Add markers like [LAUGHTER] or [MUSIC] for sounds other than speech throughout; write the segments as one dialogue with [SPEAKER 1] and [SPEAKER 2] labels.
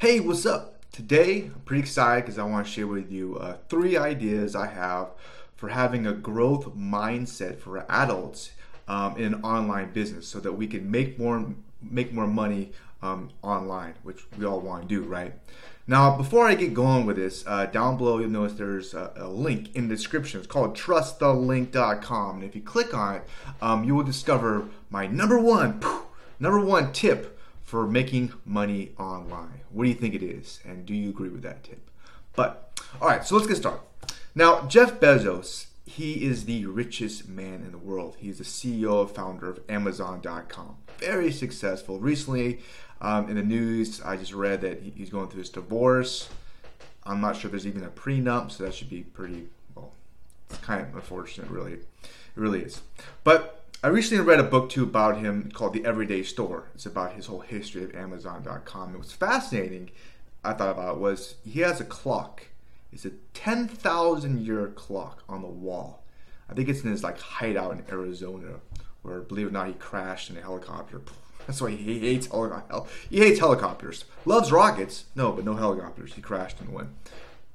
[SPEAKER 1] Hey, what's up? Today, I'm pretty excited because I want to share with you uh, three ideas I have for having a growth mindset for adults um, in an online business, so that we can make more make more money um, online, which we all want to do, right? Now, before I get going with this, uh, down below you'll notice there's a, a, link in the description. It's called trustthelink.com, and if you click on it, um, you will discover my number one number one tip for making money online. What do you think it is? And do you agree with that tip? But, all right, so let's get started. Now, Jeff Bezos, he is the richest man in the world. He's the CEO and founder of Amazon.com. Very successful. Recently, um, in the news, I just read that he's going through his divorce. I'm not sure if there's even a prenup, so that should be pretty, well, it's kind of unfortunate, really. It really is. But I recently read a book too about him called The Everything Store. It's about his whole history of Amazon.com. It was fascinating. I thought about was he has a clock. It's a ten thousand year clock on the wall. I think it's in his like hideout in Arizona, where believe it or not he crashed in a helicopter. [LAUGHS] That's why he hates helicopters. He hates helicopters. Loves rockets. No, but no helicopters. He crashed in one.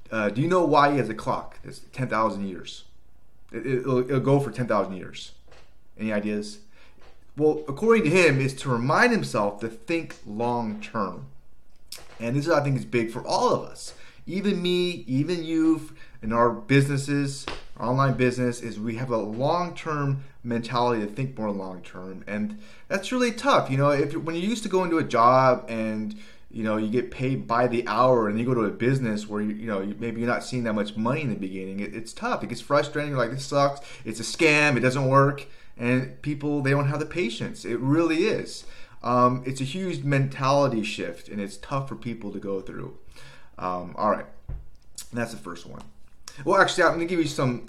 [SPEAKER 1] Uh, do you know why he has a clock? It's ten thousand years. It, will it'll go for ten thousand years. Any ideas? Well, according to him, is to remind himself to think long term. And this, I think, is big for all of us. Even me, even you, in our businesses, our online business, is we have a long term mentality to think more long term. And that's really tough. You know, if when you used to go into a job and you know you get paid by the hour and you go to a business where you, you know maybe you're not seeing that much money in the beginning it, it's tough it gets frustrating you're like this sucks it's a scam it doesn't work and people they don't have the patience. It really is. Um, it's a huge mentality shift, and it's tough for people to go through. Um, all right, that's the first one. Well, actually, I'm to give you some.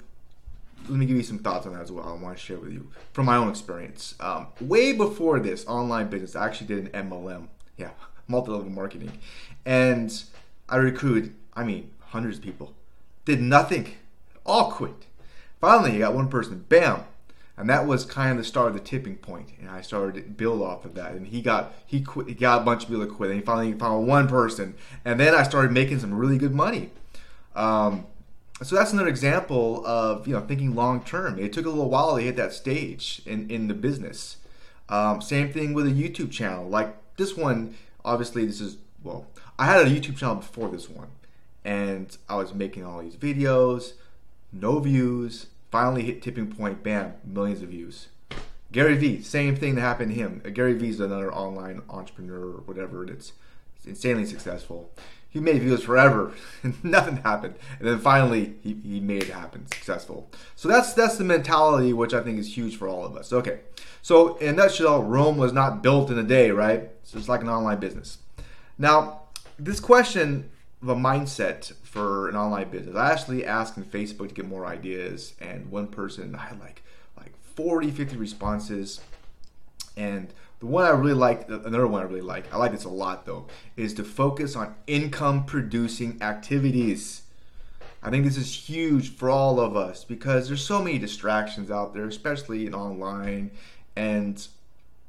[SPEAKER 1] Let me give you some thoughts on that as well. I want to share with you from my own experience. Um, way before this online business, I actually did an MLM. Yeah, [LAUGHS] multi-level marketing, and I recruited. I mean, hundreds of people. Did nothing. All quit. Finally, I got one person. Bam and that was kind of the start of the tipping point and i started to build off of that. And he got he quit he got a bunch of people to quit and he finally found one person. And then i started making some really good money. Um, so that's another example of you know thinking long term. It took a little while to hit that stage in, in the business. Um, same thing with a youtube channel. Like this one obviously this is well i had a youtube channel before this one. And i was making all these videos no views finally hit tipping point, bam, millions of views. Gary Vee, same thing that happened to him. Gary Vee is another online entrepreneur or whatever It's insanely successful. He made videos forever and [LAUGHS] nothing happened. And then finally he, he made it happen successful. So that's that's the mentality which I think is huge for all of us. Okay. So in a nutshell, Rome was not built in a day, right? So it's like an online business. Now, this question a mindset for an online business. I actually asked in Facebook to get more ideas, and one person I had like like 40, 50 responses. And the one I really like, another one I really like, I like this a lot though, is to focus on income producing activities. I think this is huge for all of us because there's so many distractions out there, especially in online, and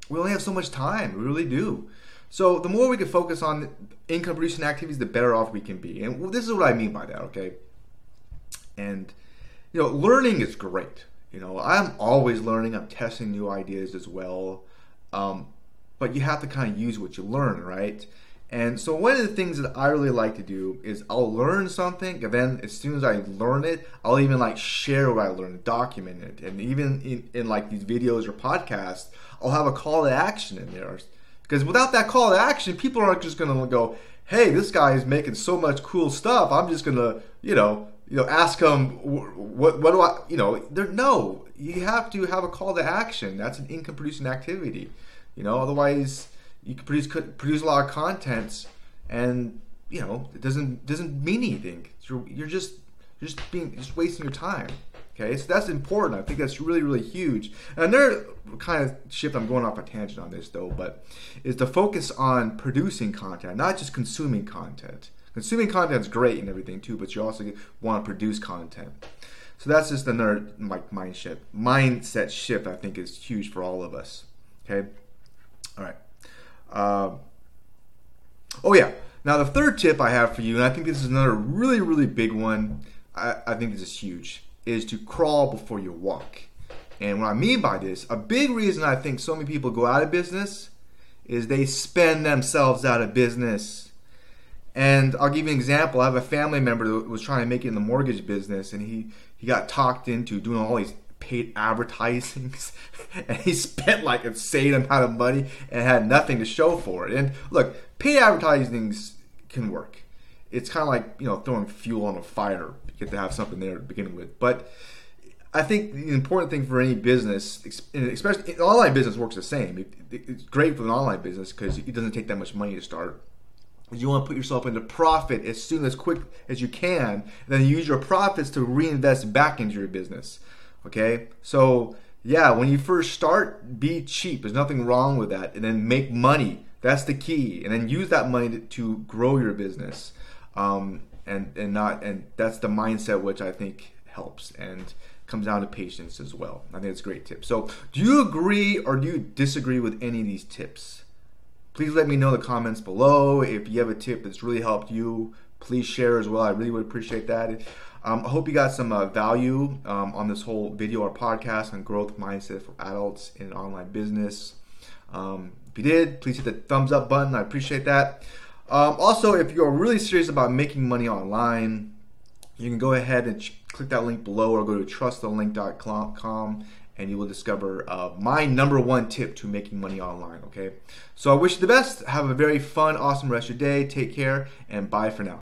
[SPEAKER 1] we only have so much time. We really do. So the more we can focus on income producing activities, the better off we can be. And this is what I mean by that, okay? And you know, learning is great. You know, I'm always learning. I'm testing new ideas as well. Um, but you have to kind of use what you learn, right? And so one of the things that I really like to do is I'll learn something, and then as soon as I learn it, I'll even like share what I learned, document it, and even in, in like these videos or podcasts, I'll have a call to action in there because without that call to action, people aren't just going to go, "Hey, this guy is making so much cool stuff. I'm just going to, you know, you know, ask him what what do I, you know, there no, you have to have a call to action. That's an income producing activity. You know, otherwise you can produce produce a lot of contents and you know, it doesn't doesn't mean anything. You're, you're just you're just being just wasting your time. Okay, so that's important. I think that's really, really huge. And another kind of shift, I'm going off a tangent on this though, but is to focus on producing content, not just consuming content. Consuming content is great and everything too, but you also want to produce content. So that's just another like mind shift, mindset shift. I think is huge for all of us. Okay, all right. Uh, oh yeah. Now, the third tip I have for you, and I think this is another really, really big one, I, I think this is huge, is to crawl before you walk. And what I mean by this, a big reason I think so many people go out of business is they spend themselves out of business. And I'll give you an example. I have a family member that was trying to make it in the mortgage business, and he, he got talked into doing all these paid advertisings [LAUGHS] and he spent like insane amount of money and had nothing to show for it. And look, paid advertisings can work. It's kind of like you know throwing fuel on a fire. You get to have something there to begin with. But I think the important thing for any business, especially online business, works the same. It's great for an online business because it doesn't take that much money to start. You want to put yourself into profit as soon as quick as you can, and then use your profits to reinvest back into your business. Okay, so yeah, when you first start, be cheap. There's nothing wrong with that, and then make money. That's the key, and then use that money to, to grow your business, um, and and not and that's the mindset which I think helps and comes down to patience as well. I think it's a great tip. So, do you agree or do you disagree with any of these tips? Please let me know in the comments below. If you have a tip that's really helped you, please share as well. I really would appreciate that. Um, I hope you got some uh, value um, on this whole video or podcast on growth mindset for adults in online business. Um, if you did, please hit the thumbs up button. I appreciate that. Um, also, if you're really serious about making money online, you can go ahead and ch- click that link below or go to trustthelink.com and you will discover uh, my number one tip to making money online. Okay, so I wish you the best. Have a very fun, awesome rest of your day. Take care and bye for now.